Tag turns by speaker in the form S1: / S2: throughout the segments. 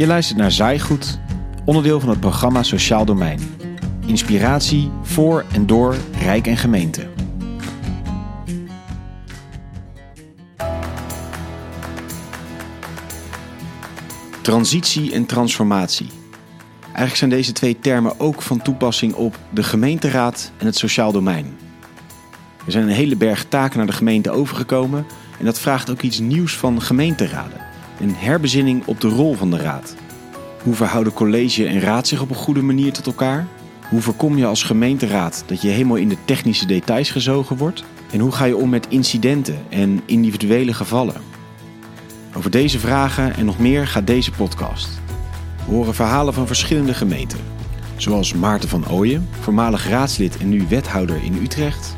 S1: Je luistert naar Zaaigoed, onderdeel van het programma Sociaal Domein. Inspiratie voor en door Rijk en Gemeente. Transitie en transformatie. Eigenlijk zijn deze twee termen ook van toepassing op de gemeenteraad en het sociaal domein. Er zijn een hele berg taken naar de gemeente overgekomen en dat vraagt ook iets nieuws van gemeenteraden. Een herbezinning op de rol van de raad. Hoe verhouden college en raad zich op een goede manier tot elkaar? Hoe voorkom je als gemeenteraad dat je helemaal in de technische details gezogen wordt? En hoe ga je om met incidenten en individuele gevallen? Over deze vragen en nog meer gaat deze podcast. We horen verhalen van verschillende gemeenten. Zoals Maarten van Ooyen, voormalig raadslid en nu wethouder in Utrecht.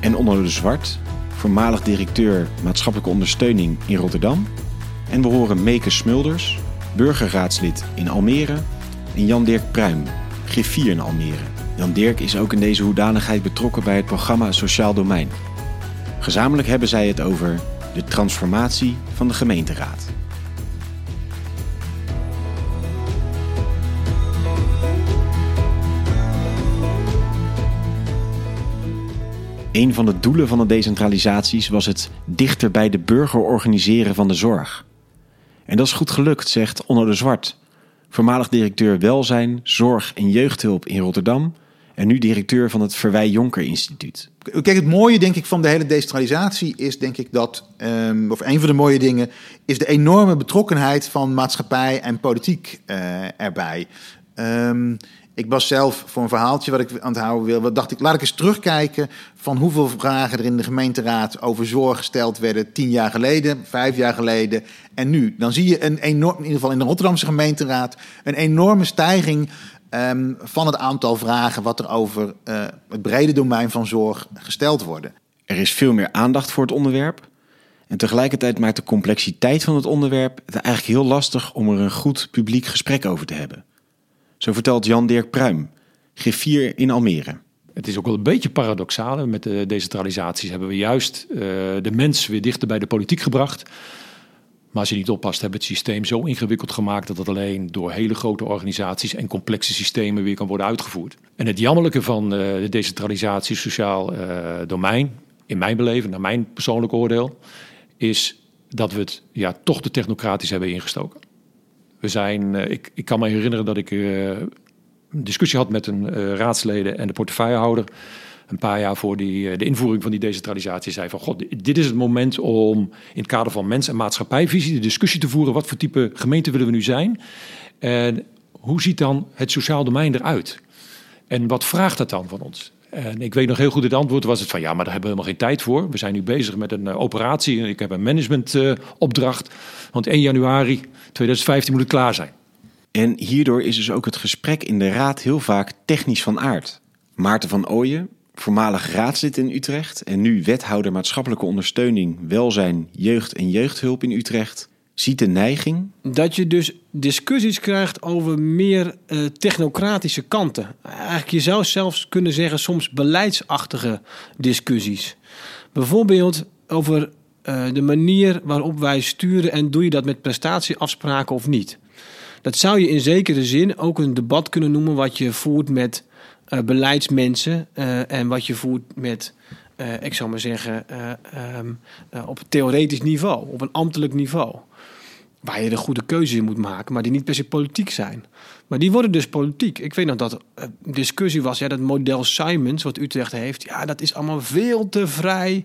S1: En Onno de Zwart, voormalig directeur maatschappelijke ondersteuning in Rotterdam. En we horen Meke Smulders, burgerraadslid in Almere. En Jan-Dirk Pruim, griffier in Almere. Jan-Dirk is ook in deze hoedanigheid betrokken bij het programma Sociaal Domein. Gezamenlijk hebben zij het over de transformatie van de gemeenteraad. Een van de doelen van de decentralisaties was het dichter bij de burger organiseren van de zorg. En dat is goed gelukt, zegt Onno de Zwart, voormalig directeur welzijn, zorg en jeugdhulp in Rotterdam en nu directeur van het Verwij Jonker Instituut.
S2: Kijk, het mooie denk ik van de hele decentralisatie is denk ik dat, um, of een van de mooie dingen, is de enorme betrokkenheid van maatschappij en politiek uh, erbij. Um, ik was zelf voor een verhaaltje wat ik aan het houden wil. Wat dacht ik, laat ik eens terugkijken van hoeveel vragen er in de gemeenteraad over zorg gesteld werden tien jaar geleden, vijf jaar geleden en nu. Dan zie je een enorm, in ieder geval in de Rotterdamse gemeenteraad, een enorme stijging um, van het aantal vragen wat er over uh, het brede domein van zorg gesteld worden.
S1: Er is veel meer aandacht voor het onderwerp. En tegelijkertijd maakt de complexiteit van het onderwerp het eigenlijk heel lastig om er een goed publiek gesprek over te hebben. Zo vertelt Jan-Dirk Pruim, griffier in Almere.
S3: Het is ook wel een beetje paradoxaal. Met de decentralisaties hebben we juist uh, de mens weer dichter bij de politiek gebracht. Maar als je niet oppast, hebben we het systeem zo ingewikkeld gemaakt dat het alleen door hele grote organisaties en complexe systemen weer kan worden uitgevoerd. En het jammerlijke van de decentralisatie sociaal domein, in mijn beleving, naar mijn persoonlijk oordeel, is dat we het ja, toch te technocratisch hebben ingestoken. We zijn, uh, ik, ik kan me herinneren dat ik een discussie had met een raadsleden en de portefeuillehouder een paar jaar voor die, de invoering van die decentralisatie zei van god, dit is het moment om in het kader van mens- en maatschappijvisie de discussie te voeren. Wat voor type gemeente willen we nu zijn? En hoe ziet dan het sociaal domein eruit? En wat vraagt dat dan van ons? En ik weet nog heel goed het antwoord was het van ja, maar daar hebben we helemaal geen tijd voor. We zijn nu bezig met een uh, operatie. Ik heb een managementopdracht. Uh, want 1 januari 2015 moet het klaar zijn.
S1: En hierdoor is dus ook het gesprek in de raad heel vaak technisch van aard. Maarten van Ooyen, voormalig raadslid in Utrecht en nu wethouder maatschappelijke ondersteuning, welzijn, jeugd en jeugdhulp in Utrecht, ziet de neiging.
S4: Dat je dus discussies krijgt over meer uh, technocratische kanten. Eigenlijk, je zou zelfs kunnen zeggen, soms beleidsachtige discussies. Bijvoorbeeld over uh, de manier waarop wij sturen en doe je dat met prestatieafspraken of niet. Dat zou je in zekere zin ook een debat kunnen noemen wat je voert met uh, beleidsmensen en wat je voert met, ik zou maar zeggen, um, op theoretisch niveau, op een ambtelijk niveau. Waar je de goede keuze in moet maken, maar die niet per se politiek zijn. Maar die worden dus politiek. Ik weet nog dat er discussie was, ja, dat model Simons, wat Utrecht heeft, ja, dat is allemaal veel te vrij.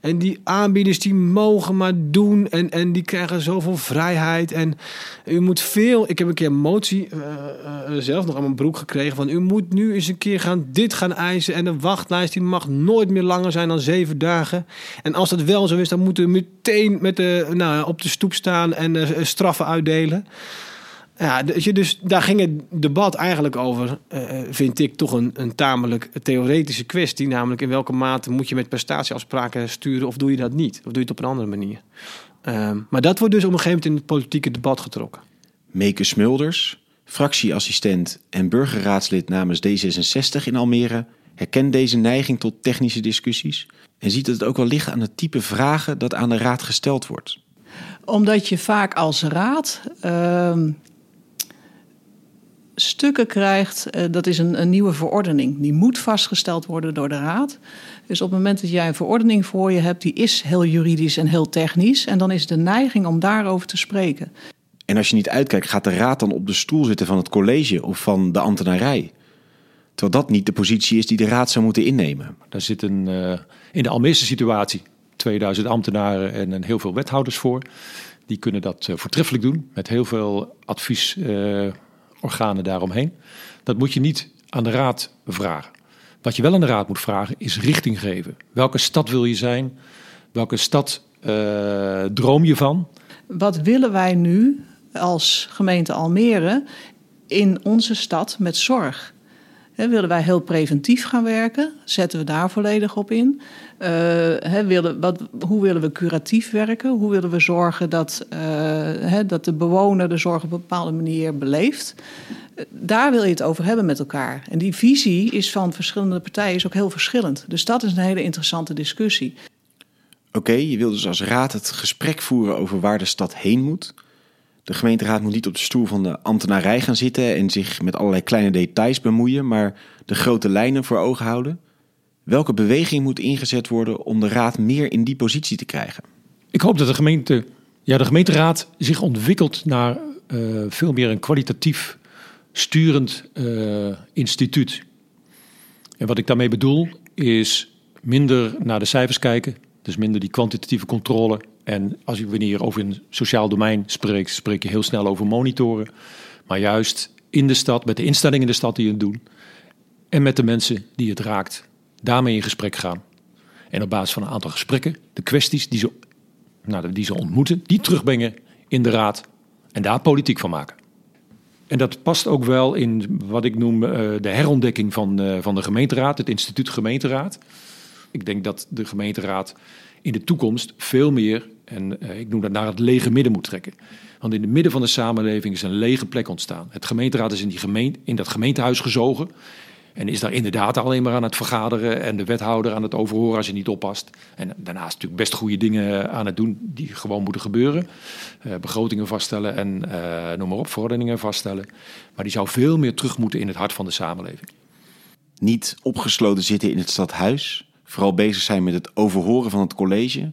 S4: En die aanbieders die mogen maar doen en, en die krijgen zoveel vrijheid. En u moet veel, ik heb een keer motie uh, uh, zelf nog aan mijn broek gekregen van u moet nu eens een keer gaan dit gaan eisen. En de wachtlijst die mag nooit meer langer zijn dan zeven dagen. En als dat wel zo is, dan moeten we meteen met de, nou, op de stoep staan en straffen uitdelen. Ja, dus daar ging het debat eigenlijk over, uh, vind ik toch een, een tamelijk theoretische kwestie. Namelijk in welke mate moet je met prestatieafspraken sturen of doe je dat niet? Of doe je het op een andere manier? Uh, maar dat wordt dus op een gegeven moment in het politieke debat getrokken.
S1: Meke Smulders, fractieassistent en burgerraadslid namens D66 in Almere, herkent deze neiging tot technische discussies en ziet het ook wel liggen aan het type vragen dat aan de raad gesteld wordt.
S5: Omdat je vaak als raad... Uh stukken krijgt, uh, dat is een, een, nieuwe verordening. Die moet vastgesteld worden door de Raad. Dus op het moment dat jij een verordening voor je hebt, die is heel juridisch en heel technisch. En dan is de neiging om daarover te spreken.
S1: En als je niet uitkijkt, gaat de Raad dan op de stoel zitten van het college of van de ambtenarij? Terwijl dat niet de positie is die de Raad zou moeten innemen.
S3: Daar zit een, uh, in de Almeerse situatie 2000 ambtenaren en, en heel veel wethouders voor. Die kunnen dat uh, voortreffelijk doen met heel veel uh, daaromheen. Dat moet je niet aan de raad vragen. Wat je wel aan de raad moet vragen is richting geven. Welke stad wil je zijn? Welke stad uh, droom je van?
S5: Wat willen wij nu als gemeente Almere in onze stad met zorg? Willen wij heel preventief gaan werken? Zetten we daar volledig op in? Willen, wat, hoe willen we curatief werken? Hoe willen we zorgen dat, he, dat de bewoner de zorg op een bepaalde manier beleeft? Daar wil je het over hebben met elkaar. En die visie is van verschillende partijen is ook heel verschillend. Dus dat is een hele interessante discussie.
S1: Oké, je wil dus als raad het gesprek voeren over waar de stad heen moet. De gemeenteraad moet niet op de stoel van de ambtenarij gaan zitten en zich met allerlei kleine details bemoeien, maar de grote lijnen voor ogen houden. Welke beweging moet ingezet worden om de raad meer in die positie te krijgen?
S3: Ik hoop dat de, gemeente, ja, de gemeenteraad zich ontwikkelt naar uh, veel meer een kwalitatief sturend uh, instituut. En wat ik daarmee bedoel is minder naar de cijfers kijken, dus minder die kwantitatieve controle en als je wanneer over een sociaal domein spreekt, spreek je heel snel over monitoren. Maar juist in de stad, met de instellingen in de stad die het doen. En met de mensen die het raakt, daarmee in gesprek gaan. En op basis van een aantal gesprekken, de kwesties die ze, nou, die ze ontmoeten, die terugbrengen in de raad. En daar politiek van maken. En dat past ook wel in wat ik noem uh, de herontdekking van, uh, van de gemeenteraad, het instituut gemeenteraad. Ik denk dat de gemeenteraad in de toekomst veel meer en uh, ik noem dat naar het lege midden moet trekken. Want in het midden van de samenleving is een lege plek ontstaan. Het gemeenteraad is in, die gemeente, in dat gemeentehuis gezogen. En is daar inderdaad alleen maar aan het vergaderen en de wethouder aan het overhoren als je niet oppast. En daarnaast natuurlijk best goede dingen aan het doen die gewoon moeten gebeuren. Uh, begrotingen vaststellen en noem maar op, verordeningen vaststellen. Maar die zou veel meer terug moeten in het hart van de samenleving.
S1: Niet opgesloten zitten in het stadhuis. Vooral bezig zijn met het overhoren van het college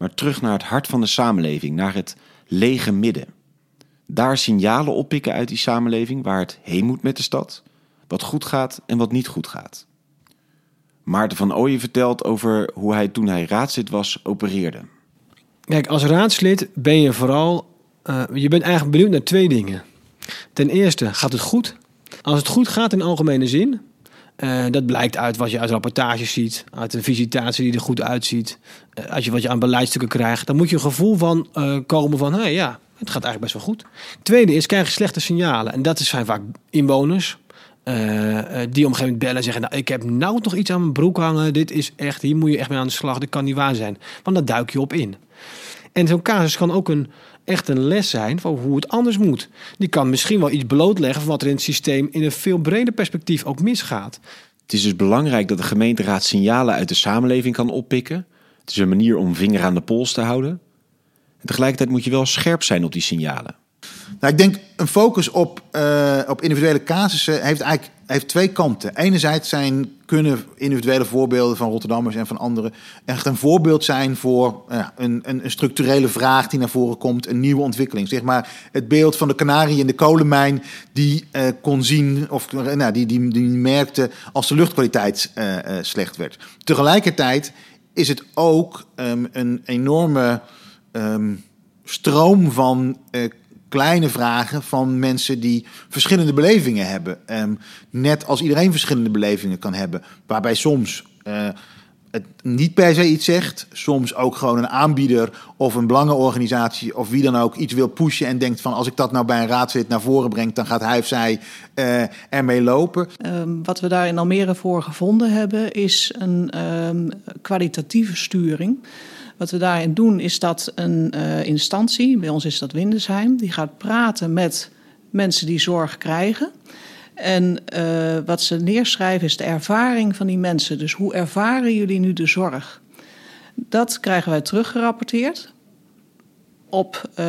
S1: maar terug naar het hart van de samenleving, naar het lege midden. Daar signalen oppikken uit die samenleving waar het heen moet met de stad, wat goed gaat en wat niet goed gaat. Maarten van Ooyen vertelt over hoe hij toen hij raadslid was opereerde.
S4: Kijk, als raadslid ben je vooral, uh, je bent eigenlijk benieuwd naar twee dingen. Ten eerste, gaat het goed? Als het goed gaat in algemene zin, uh, dat blijkt uit wat je uit rapportages ziet, uit een visitatie die er goed uitziet. Uh, als je wat je aan beleidstukken krijgt, dan moet je een gevoel van uh, komen van, ja, het gaat eigenlijk best wel goed. Tweede is, krijg je slechte signalen. En dat zijn vaak inwoners. die op een moment bellen en zeggen: nou, Ik heb nou nog iets aan mijn broek hangen. Dit is echt, hier moet je echt mee aan de slag. Dit kan niet waar zijn. Want daar duik je op in. En zo'n casus kan ook een, echt een les zijn van hoe het anders moet. Die kan misschien wel iets blootleggen van wat er in het systeem in een veel breder perspectief ook misgaat.
S1: Het is dus belangrijk dat de gemeenteraad signalen uit de samenleving kan oppikken. Het is een manier om vinger aan de pols te houden. En tegelijkertijd moet je wel scherp zijn op die signalen.
S2: Nou, ik denk een focus op, uh, op individuele casussen heeft eigenlijk heeft twee kanten. Enerzijds zijn, kunnen individuele voorbeelden van Rotterdammers en van anderen echt een voorbeeld zijn voor uh, een, een, een, structurele vraag die naar voren komt, een nieuwe ontwikkeling. Zeg maar het beeld van de kanarie in de kolenmijn die uh, kon zien of nou, die, die, die merkte als de luchtkwaliteit slecht werd. Tegelijkertijd is het ook um, een enorme um, stroom van kleine vragen van mensen die verschillende belevingen hebben. Um, net als iedereen verschillende belevingen kan hebben. Waarbij soms uh, het niet per se iets zegt. Soms ook gewoon een aanbieder of een belangenorganisatie of wie dan ook iets wil pushen en denkt van als ik dat nou bij een raadslid naar voren breng, dan gaat hij of zij uh, ermee lopen.
S5: Um, wat we daar in Almere voor gevonden hebben is een um, kwalitatieve sturing. Wat we daarin doen is dat een uh, instantie, bij ons is dat Windesheim, die gaat praten met mensen die zorg krijgen. En uh, wat ze neerschrijven is de ervaring van die mensen. Dus hoe ervaren jullie nu de zorg? Dat krijgen wij teruggerapporteerd. op uh,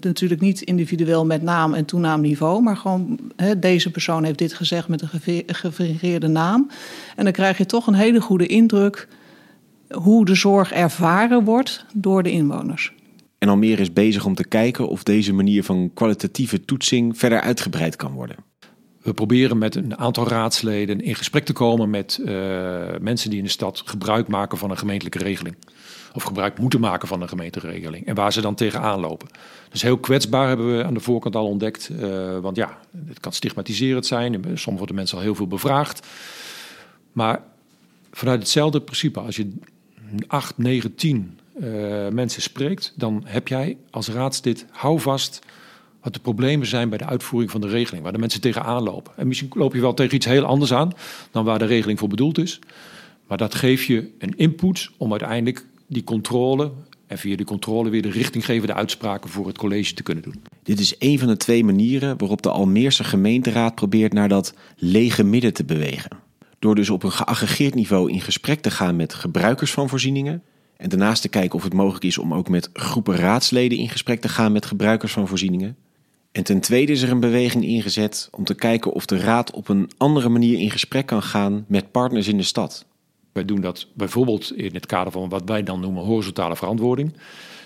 S5: natuurlijk niet individueel met naam en toenaamniveau, maar gewoon deze persoon heeft dit gezegd met een gevarieerde naam. En dan krijg je toch een hele goede indruk hoe de zorg ervaren wordt door de inwoners.
S1: En Almere is bezig om te kijken of deze manier van kwalitatieve toetsing verder uitgebreid kan worden.
S3: We proberen met een aantal raadsleden in gesprek te komen met uh, mensen die in de stad gebruik maken van een gemeentelijke regeling. Of gebruik moeten maken van een gemeenteregeling. En waar ze dan tegenaan lopen. Dus heel kwetsbaar hebben we aan de voorkant al ontdekt. Uh, want ja, het kan stigmatiserend zijn. Soms worden mensen al heel veel bevraagd. Maar vanuit hetzelfde principe, als je 8, 9, 10 uh, mensen spreekt, dan heb jij als raadslid houvast wat de problemen zijn bij de uitvoering van de regeling, waar de mensen tegenaan lopen. En misschien loop je wel tegen iets heel anders aan dan waar de regeling voor bedoeld is. Maar dat geeft je een input om uiteindelijk die controle en via die controle weer de richtinggevende uitspraken voor het college te kunnen doen.
S1: Dit is een van de twee manieren waarop de Almeerse gemeenteraad probeert naar dat lege midden te bewegen. Door dus op een geaggregeerd niveau in gesprek te gaan met gebruikers van voorzieningen. En daarnaast te kijken of het mogelijk is om ook met groepen raadsleden in gesprek te gaan met gebruikers van voorzieningen. En ten tweede is er een beweging ingezet om te kijken of de raad op een andere manier in gesprek kan gaan met partners in de stad.
S3: Wij doen dat bijvoorbeeld in het kader van wat wij dan noemen horizontale verantwoording.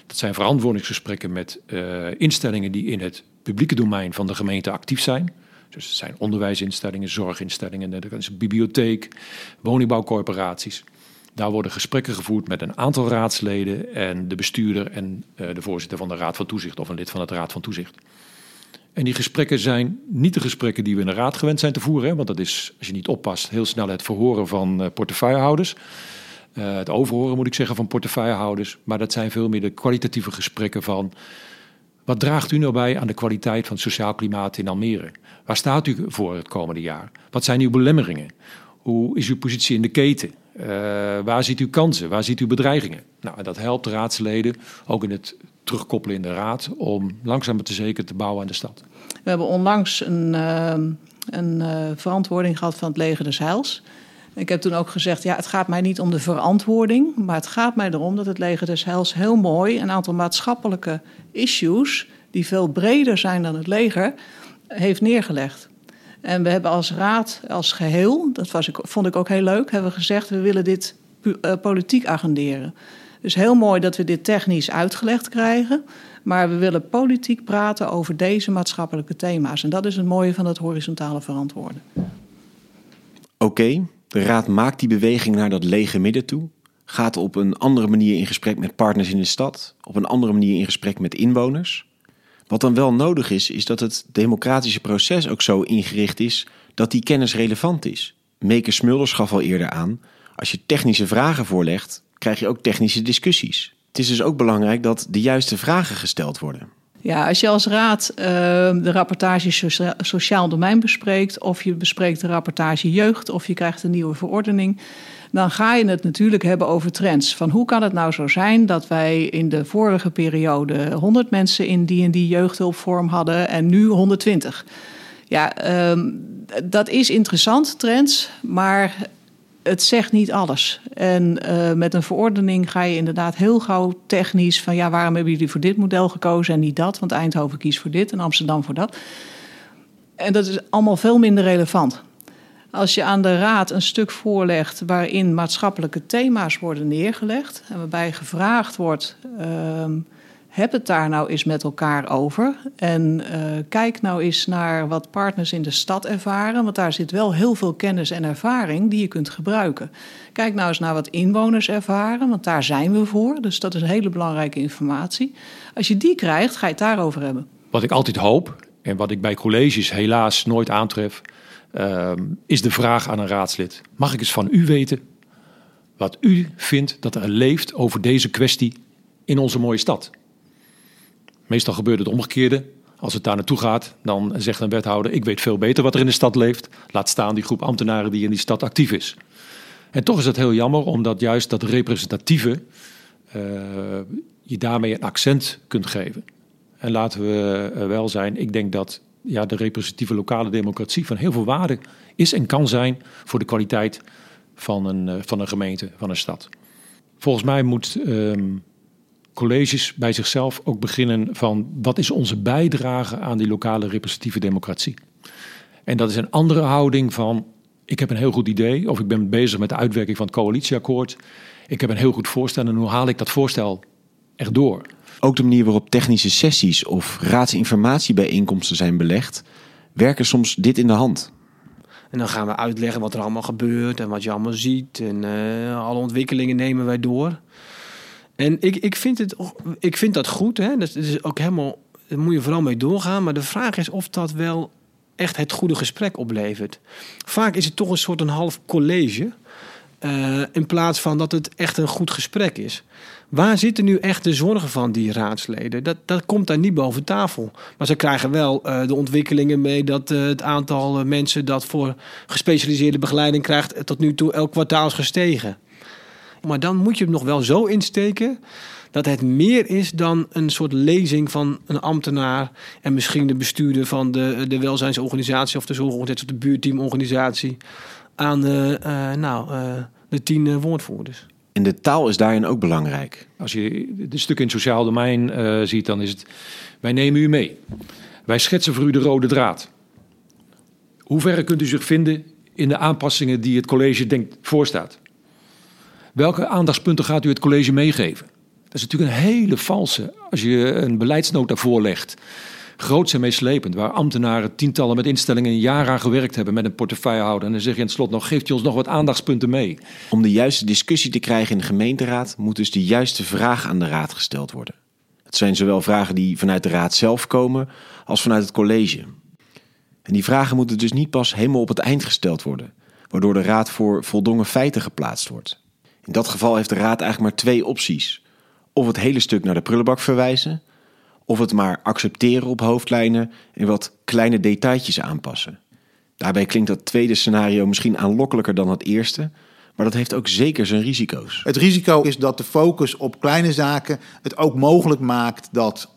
S3: Dat zijn verantwoordingsgesprekken met uh, instellingen die in het publieke domein van de gemeente actief zijn. Dus het zijn onderwijsinstellingen, zorginstellingen, een bibliotheek, woningbouwcorporaties. Daar worden gesprekken gevoerd met een aantal raadsleden en de bestuurder en uh, de voorzitter van de Raad van Toezicht of een lid van het Raad van Toezicht. En die gesprekken zijn niet de gesprekken die we in de raad gewend zijn te voeren. Hè, want dat is, als je niet oppast, heel snel het verhoren van uh, portefeuillehouders. Uh, het overhoren moet ik zeggen van portefeuillehouders. Maar dat zijn veel meer de kwalitatieve gesprekken van... wat draagt u nou bij aan de kwaliteit van het sociaal klimaat in Almere? Waar staat u voor het komende jaar? Wat zijn uw belemmeringen? Hoe is uw positie in de keten? Uh, waar ziet u kansen? Waar ziet u bedreigingen? Nou, dat helpt raadsleden, ook in het terugkoppelen in de raad, om langzaam maar te zeker te bouwen aan de stad.
S5: We hebben onlangs een, uh, een uh, verantwoording gehad van het leger des Heils. Ik heb toen ook gezegd, ja, het gaat mij niet om de verantwoording, maar het gaat mij erom dat het leger des Heils heel mooi een aantal maatschappelijke issues, die veel breder zijn dan het leger, heeft neergelegd. En we hebben als raad, als geheel, dat was ik, vond ik ook heel leuk, hebben gezegd, we willen dit uh, politiek agenderen. Dus heel mooi dat we dit technisch uitgelegd krijgen. Maar we willen politiek praten over deze maatschappelijke thema's. En dat is het mooie van het horizontale verantwoorden.
S1: Oké, de Raad maakt die beweging naar dat lege midden toe. Gaat op een andere manier in gesprek met partners in de stad. Op een andere manier in gesprek met inwoners. Wat dan wel nodig is, is dat het democratische proces ook zo ingericht is dat die kennis relevant is. Meeke Smulders gaf al eerder aan: als je technische vragen voorlegt, krijg je ook technische discussies. Het is dus ook belangrijk dat de juiste vragen gesteld worden.
S5: Ja, als je als raad uh, de rapportage socia sociaal domein bespreekt, of je bespreekt de rapportage jeugd, of je krijgt een nieuwe verordening, dan ga je het natuurlijk hebben over trends. Van hoe kan het nou zo zijn dat wij in de vorige periode 100 mensen in die en die jeugdhulpvorm hadden en nu 120? Ja, um, dat is interessant, trends, maar het zegt niet alles. En uh, met een verordening ga je inderdaad heel gauw technisch van ja, waarom hebben jullie voor dit model gekozen en niet dat? Want Eindhoven kiest voor dit en Amsterdam voor dat. En dat is allemaal veel minder relevant. Als je aan de raad een stuk voorlegt waarin maatschappelijke thema's worden neergelegd en waarbij gevraagd wordt. Uh, heb het daar nou eens met elkaar over. En uh, kijk nou eens naar wat partners in de stad ervaren. Want daar zit wel heel veel kennis en ervaring die je kunt gebruiken. Kijk nou eens naar wat inwoners ervaren, want daar zijn we voor. Dus dat is een hele belangrijke informatie. Als je die krijgt, ga je het daarover hebben.
S3: Wat ik altijd hoop, en wat ik bij colleges helaas nooit aantref, uh, is de vraag aan een raadslid: mag ik eens van u weten wat u vindt dat er leeft over deze kwestie in onze mooie stad? Meestal gebeurt het omgekeerde. Als het daar naartoe gaat, dan zegt een wethouder: Ik weet veel beter wat er in de stad leeft. Laat staan die groep ambtenaren die in die stad actief is. En toch is het heel jammer, omdat juist dat representatieve uh, je daarmee een accent kunt geven. En laten we uh, wel zijn, ik denk dat ja, de representatieve lokale democratie van heel veel waarde is en kan zijn voor de kwaliteit van een, uh, van een gemeente, van een stad. Volgens mij moet. Um, colleges bij zichzelf ook beginnen van wat is onze bijdrage aan die lokale representatieve democratie. En dat is een andere houding van ik heb een heel goed idee of ik ben bezig met de uitwerking van het coalitieakkoord. Ik heb een heel goed voorstel en hoe haal ik dat voorstel erdoor?
S1: Ook de manier waarop technische sessies of raadsinformatiebijeenkomsten zijn belegd, werken soms dit in de hand.
S4: En dan gaan we uitleggen wat er allemaal gebeurt en wat je allemaal ziet. En uh, alle ontwikkelingen nemen wij door. En ik, ik, vind, het, ik vind dat goed. Hè? Dat is ook helemaal, daar moet je vooral mee doorgaan. Maar de vraag is of dat wel echt het goede gesprek oplevert. Vaak is het toch een soort een half college. Uh, in plaats van dat het echt een goed gesprek is. Waar zitten nu echt de zorgen van die raadsleden? Dat, dat komt daar niet boven tafel. Maar ze krijgen wel uh, de ontwikkelingen mee dat uh, het aantal mensen dat voor gespecialiseerde begeleiding krijgt tot nu toe elk kwartaal is gestegen. Maar dan moet je hem nog wel zo insteken dat het meer is dan een soort lezing van een ambtenaar en misschien de bestuurder van de, de welzijnsorganisatie of de zorgorganisatie of de buurteamorganisatie aan de, uh, nou, uh, de tien woordvoerders.
S1: En de taal is daarin ook belangrijk.
S3: Als je de stuk in het sociaal domein uh, ziet, dan is het: wij nemen u mee. Wij schetsen voor u de rode draad. Hoe ver kunt u zich vinden in de aanpassingen die het college denkt voorstaat? Welke aandachtspunten gaat u het college meegeven? Dat is natuurlijk een hele valse. Als je een beleidsnota voorlegt, groots en meeslepend, waar ambtenaren tientallen met instellingen een jaar aan gewerkt hebben met een portefeuillehouder. En dan zeg je in het slot nog, geeft je ons nog wat aandachtspunten mee.
S1: Om de juiste discussie te krijgen in de gemeenteraad moet dus de juiste vraag aan de raad gesteld worden. Het zijn zowel vragen die vanuit de raad zelf komen als vanuit het college. En die vragen moeten dus niet pas helemaal op het eind gesteld worden, waardoor de raad voor voldongen feiten geplaatst wordt. In dat geval heeft de raad eigenlijk maar twee opties. Of het hele stuk naar de prullenbak verwijzen, of het maar accepteren op hoofdlijnen en wat kleine detailtjes aanpassen. Daarbij klinkt dat tweede scenario misschien aanlokkelijker dan het eerste, maar dat heeft ook zeker zijn risico's.
S2: Het risico is dat de focus op kleine zaken het ook mogelijk maakt dat,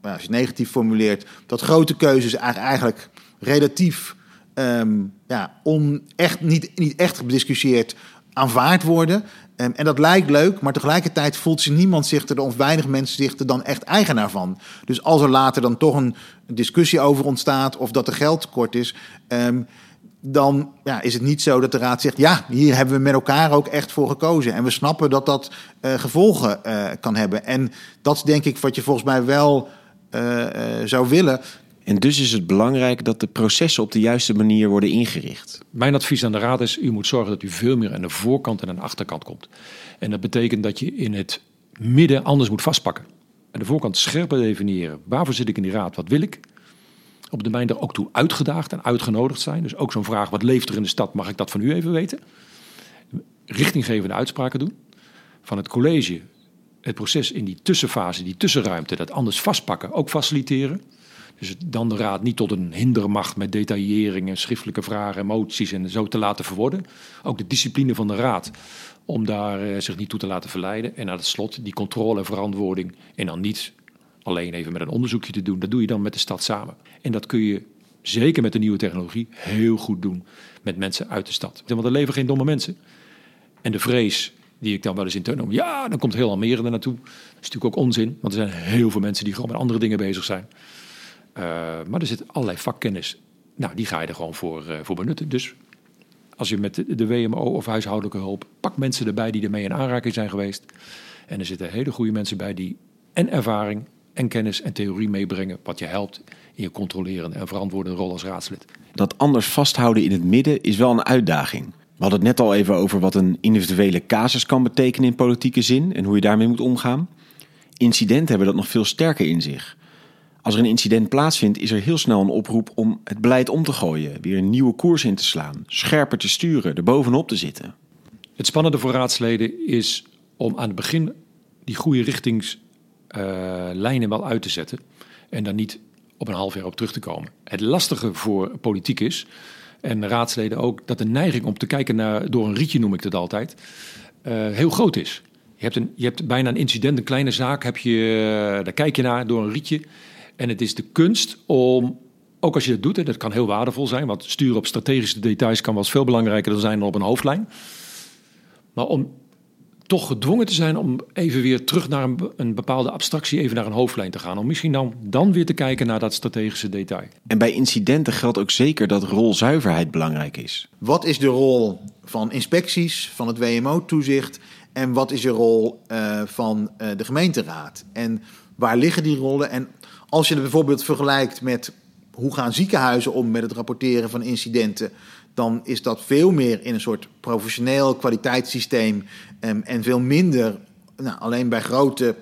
S2: nou, als je het negatief formuleert, dat grote keuzes eigenlijk relatief um, ja, on, echt, niet, niet echt gediscussieerd aanvaard worden. Um, en dat lijkt leuk, maar tegelijkertijd voelt zich niemand zich er, of weinig mensen zich er dan echt eigenaar van. Dus als er later dan toch een discussie over ontstaat of dat er geld tekort is, um, dan ja, is het niet zo dat de raad zegt: ja, hier hebben we met elkaar ook echt voor gekozen. En we snappen dat dat uh, gevolgen uh, kan hebben. En dat is denk ik wat je volgens mij wel uh, zou willen.
S1: En dus is het belangrijk dat de processen op de juiste manier worden ingericht.
S3: Mijn advies aan de raad is: u moet zorgen dat u veel meer aan de voorkant en aan de achterkant komt. En dat betekent dat je in het midden anders moet vastpakken. Aan de voorkant scherper definiëren. Waarvoor zit ik in die raad? Wat wil ik? Op de mijn er ook toe uitgedaagd en uitgenodigd zijn. Dus ook zo'n vraag: wat leeft er in de stad? Mag ik dat van u even weten? Richtinggevende uitspraken doen. Van het college het proces in die tussenfase, die tussenruimte, dat anders vastpakken, ook faciliteren. Dus dan de raad niet tot een hindermacht met detailleringen, schriftelijke vragen, emoties en zo te laten verworden. Ook de discipline van de raad om daar uh, zich niet toe te laten verleiden. En aan het slot die controle en verantwoording. En dan niet alleen even met een onderzoekje te doen. Dat doe je dan met de stad samen. En dat kun je zeker met de nieuwe technologie heel goed doen met mensen uit de stad. Want er leven geen domme mensen. En de vrees die ik dan wel eens in noem. Ja, dan komt heel Almere er naartoe. Dat is natuurlijk ook onzin, want er zijn heel veel mensen die gewoon met andere dingen bezig zijn. Uh, maar er zit allerlei vakkennis. Nou, die ga je er gewoon voor, uh, voor benutten. Dus als je met de, WMO of huishoudelijke hulp, pak mensen erbij die ermee in aanraking zijn geweest. En er zitten hele goede mensen bij die en ervaring en kennis en theorie meebrengen, wat je helpt in je controlerende en verantwoordende rol als raadslid.
S1: Dat anders vasthouden in het midden is wel een uitdaging. We hadden het net al even over wat een individuele casus kan betekenen in politieke zin en hoe je daarmee moet omgaan. Incidenten hebben dat nog veel sterker in zich. Als er een incident plaatsvindt, is er heel snel een oproep om het beleid om te gooien, weer een nieuwe koers in te slaan, scherper te sturen, er bovenop te zitten.
S3: Het spannende voor raadsleden is om aan het begin die goede richtingslijnen uh, wel uit te zetten en dan niet op een half jaar op terug te komen. Het lastige voor politiek is, en raadsleden ook, dat de neiging om te kijken naar, door een rietje noem ik het altijd, uh, heel groot is. Je hebt, een, je hebt bijna een incident, een kleine zaak, heb je, uh, daar kijk je naar door een rietje. En het is de kunst om, ook als je dat doet, en dat kan heel waardevol zijn, want sturen op strategische details kan wel eens veel belangrijker zijn dan op een hoofdlijn. Maar om toch gedwongen te zijn om even weer terug naar een, een, bepaalde abstractie, even naar een hoofdlijn te gaan. Om misschien dan, dan weer te kijken naar dat strategische detail.
S1: En bij incidenten geldt ook zeker dat rolzuiverheid belangrijk is.
S2: Wat is de rol van inspecties, van het WMO-toezicht en wat is de rol uh, van uh, de gemeenteraad? En waar liggen die rollen? En als je het bijvoorbeeld vergelijkt met hoe gaan ziekenhuizen om met het rapporteren van incidenten, dan is dat veel meer in een soort professioneel kwaliteitssysteem um, en veel minder nou, alleen bij grote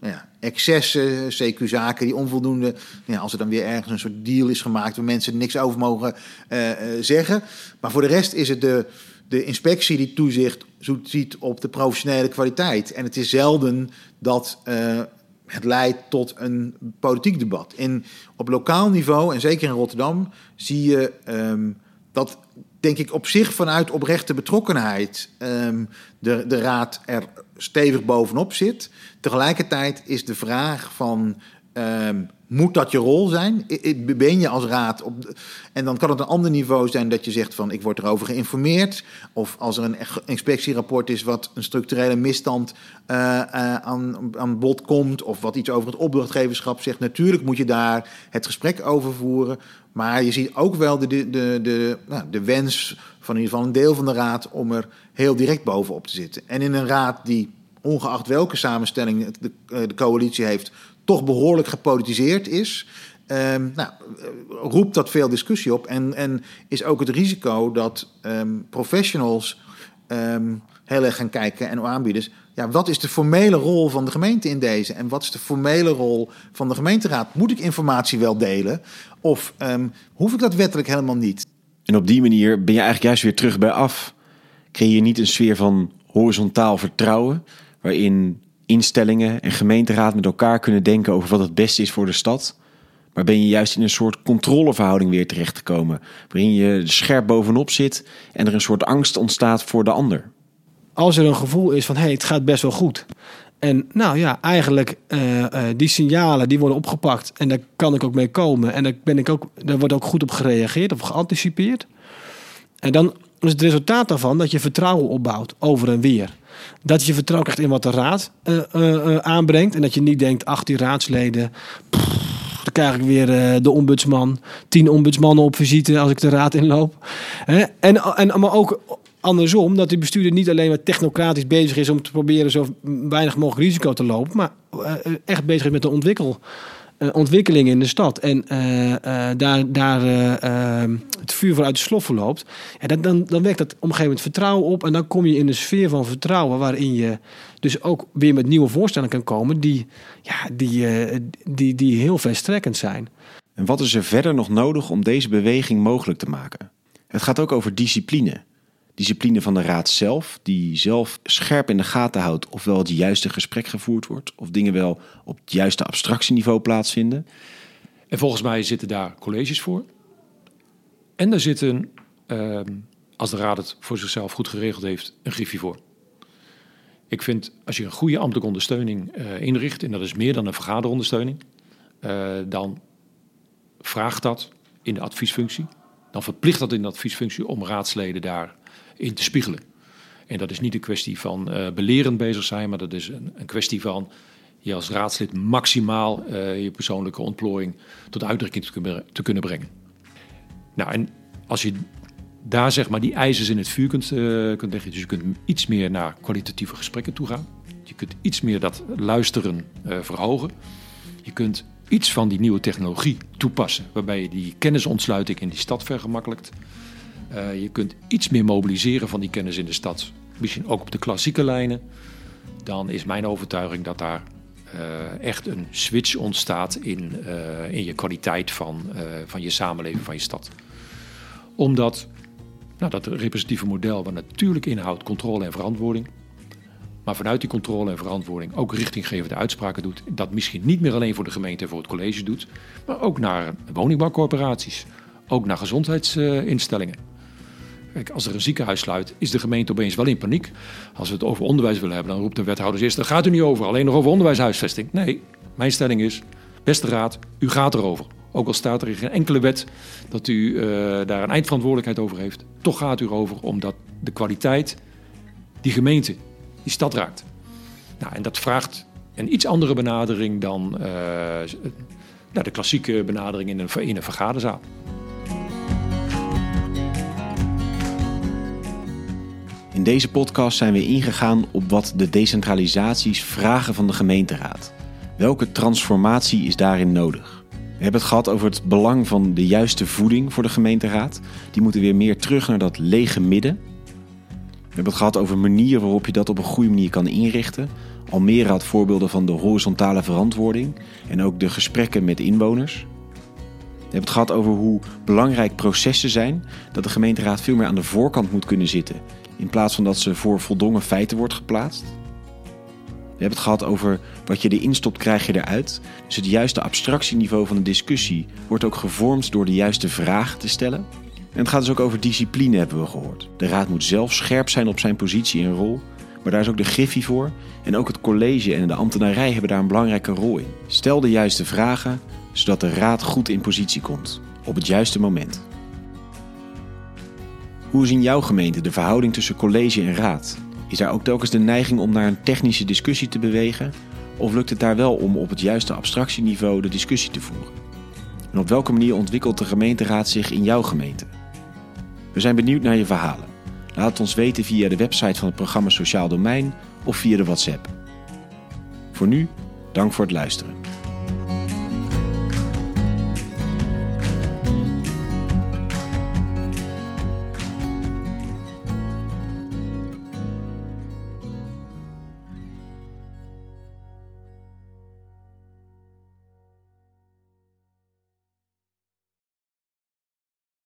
S2: nou ja, excessen, CQ-zaken die onvoldoende. Nou ja, als er dan weer ergens een soort deal is gemaakt waar mensen niks over mogen uh, uh, zeggen. Maar voor de rest is het de, de inspectie die toezicht ziet op de professionele kwaliteit. En het is zelden dat uh, het leidt tot een politiek debat. In, op lokaal niveau, en zeker in Rotterdam, zie je um, dat, denk ik, op zich vanuit oprechte betrokkenheid um, de, de raad er stevig bovenop zit. Tegelijkertijd is de vraag van um, moet dat je rol zijn? Ben je als raad op. En dan kan het een ander niveau zijn dat je zegt van ik word erover geïnformeerd. Of als er een inspectierapport is wat een structurele misstand uh, uh, aan, aan bod komt. Of wat iets over het opdrachtgeverschap zegt. Natuurlijk moet je daar het gesprek over voeren. Maar je ziet ook wel de, de, de, de, nou, de wens van in ieder geval een deel van de raad om er heel direct bovenop te zitten. En in een raad die ongeacht welke samenstelling de, de coalitie heeft, toch behoorlijk gepolitiseerd is. Um, nou, roept dat veel discussie op. En, en is ook het risico dat um, professionals um, heel erg gaan kijken en aanbieders. Ja, wat is de formele rol van de gemeente in deze? En wat is de formele rol van de gemeenteraad? Moet ik informatie wel delen? Of hoef ik dat wettelijk helemaal niet?
S1: En op die manier ben je eigenlijk juist weer terug bij af. Creëer je niet een sfeer van horizontaal vertrouwen, waarin instellingen en gemeenteraad met elkaar kunnen denken over wat het beste is voor de stad. Maar ben je juist in een soort controleverhouding weer terechtgekomen, waarin je scherp bovenop zit en er een soort angst ontstaat voor de ander.
S4: Als er een gevoel is van hé, hey, het gaat best wel goed. En nou ja, eigenlijk uh, die signalen die worden opgepakt en daar kan ik ook mee komen. En daar, ben ik ook, daar wordt ook goed op gereageerd of geanticipeerd. En dan is het resultaat daarvan dat je vertrouwen opbouwt over en weer. Dat je vertrouwen krijgt in wat de raad uh, uh, aanbrengt. En dat je niet denkt, ach die raadsleden, dan krijg ik weer de ombudsman. Tien ombudsmannen op visite als ik de raad inloop. En, en, maar ook andersom, dat die bestuurder niet alleen maar technocratisch bezig is om te proberen zo weinig mogelijk risico te lopen, maar echt bezig is met de ontwikkel uh, ontwikkeling in de stad en uh, uh, daar, daar het vuur vanuit de sloffen loopt, ja, dan, dan, wekt dat op een gegeven moment vertrouwen op en dan kom je in de sfeer van vertrouwen waarin je dus ook weer met nieuwe voorstellen kan komen die, ja, die, die, die heel verstrekkend zijn.
S1: En wat is er verder nog nodig om deze beweging mogelijk te maken? Het gaat ook over discipline discipline van de raad zelf, die zelf scherp in de gaten houdt of wel het juiste gesprek gevoerd wordt, of dingen wel op het juiste abstractieniveau plaatsvinden.
S3: En volgens mij zitten daar colleges voor. En er zitten, uh, als de raad het voor zichzelf goed geregeld heeft, een griffie voor. Ik vind, als je een goede ambtelijke ondersteuning uh, inricht, en dat is meer dan een vergaderondersteuning, uh, dan vraagt dat in de adviesfunctie. Dan verplicht dat in de adviesfunctie om raadsleden daar in te spiegelen. En dat is niet een kwestie van uh, belerend bezig zijn, maar dat is een, een kwestie van je als raadslid maximaal uh, je persoonlijke ontplooiing tot uitdrukking te kunnen, brengen. Nou, en als je daar zeg maar die ijzers in het vuur kunt, uh, kunt leggen, dus je kunt iets meer naar kwalitatieve gesprekken toe gaan. Je kunt iets meer dat luisteren verhogen. Je kunt iets van die nieuwe technologie toepassen, waarbij je die kennisontsluiting in die stad vergemakkelijkt. Uh, je kunt iets meer mobiliseren van die kennis in de stad. Misschien ook op de klassieke lijnen. Dan is mijn overtuiging dat daar uh, echt een switch ontstaat in, uh, in je kwaliteit van, van je samenleving, van je stad. Omdat nou, dat representatieve model, wat natuurlijk inhoudt controle en verantwoording. Maar vanuit die controle en verantwoording ook richtinggevende uitspraken doet. Dat misschien niet meer alleen voor de gemeente en voor het college doet. Maar ook naar woningbouwcorporaties. Ook naar gezondheidsinstellingen. Kijk, als er een ziekenhuis sluit, is de gemeente opeens wel in paniek. Als we het over onderwijs willen hebben, dan roept de wethouder eerst: daar gaat u niet over, alleen nog over onderwijshuisvesting. Nee, mijn stelling is: beste raad, u gaat erover. Ook al staat er in geen enkele wet dat u uh, daar een eindverantwoordelijkheid over heeft, toch gaat u erover omdat de kwaliteit die gemeente die stad raakt. Nou, en dat vraagt een iets andere benadering dan uh, de klassieke benadering in een, in een vergaderzaal.
S1: In deze podcast zijn we ingegaan op wat de decentralisaties vragen van de gemeenteraad. Welke transformatie is daarin nodig? We hebben het gehad over het belang van de juiste voeding voor de gemeenteraad. Die moeten weer meer terug naar dat lege midden. We hebben het gehad over manieren waarop je dat op een goede manier kan inrichten. Almere had voorbeelden van de horizontale verantwoording en ook de gesprekken met inwoners. We hebben het gehad over hoe belangrijk processen zijn, dat de gemeenteraad veel meer aan de voorkant moet kunnen zitten, in plaats van dat ze voor voldongen feiten wordt geplaatst. We hebben het gehad over wat je erin stopt, krijg je eruit. Dus het juiste abstractieniveau van de discussie wordt ook gevormd door de juiste vragen te stellen. En het gaat dus ook over discipline, hebben we gehoord. De raad moet zelf scherp zijn op zijn positie en rol, maar daar is ook de griffie voor. En ook het college en de ambtenarij hebben daar een belangrijke rol in. Stel de juiste vragen, zodat de raad goed in positie komt, op het juiste moment. Hoe is in jouw gemeente de verhouding tussen college en raad? Is daar ook telkens de neiging om naar een technische discussie te bewegen? Of lukt het daar wel om op het juiste abstractieniveau de discussie te voeren? En op welke manier ontwikkelt de gemeenteraad zich in jouw gemeente? We zijn benieuwd naar je verhalen. Laat het ons weten via de website van het programma Sociaal Domein of via de WhatsApp. Voor nu, dank voor het luisteren.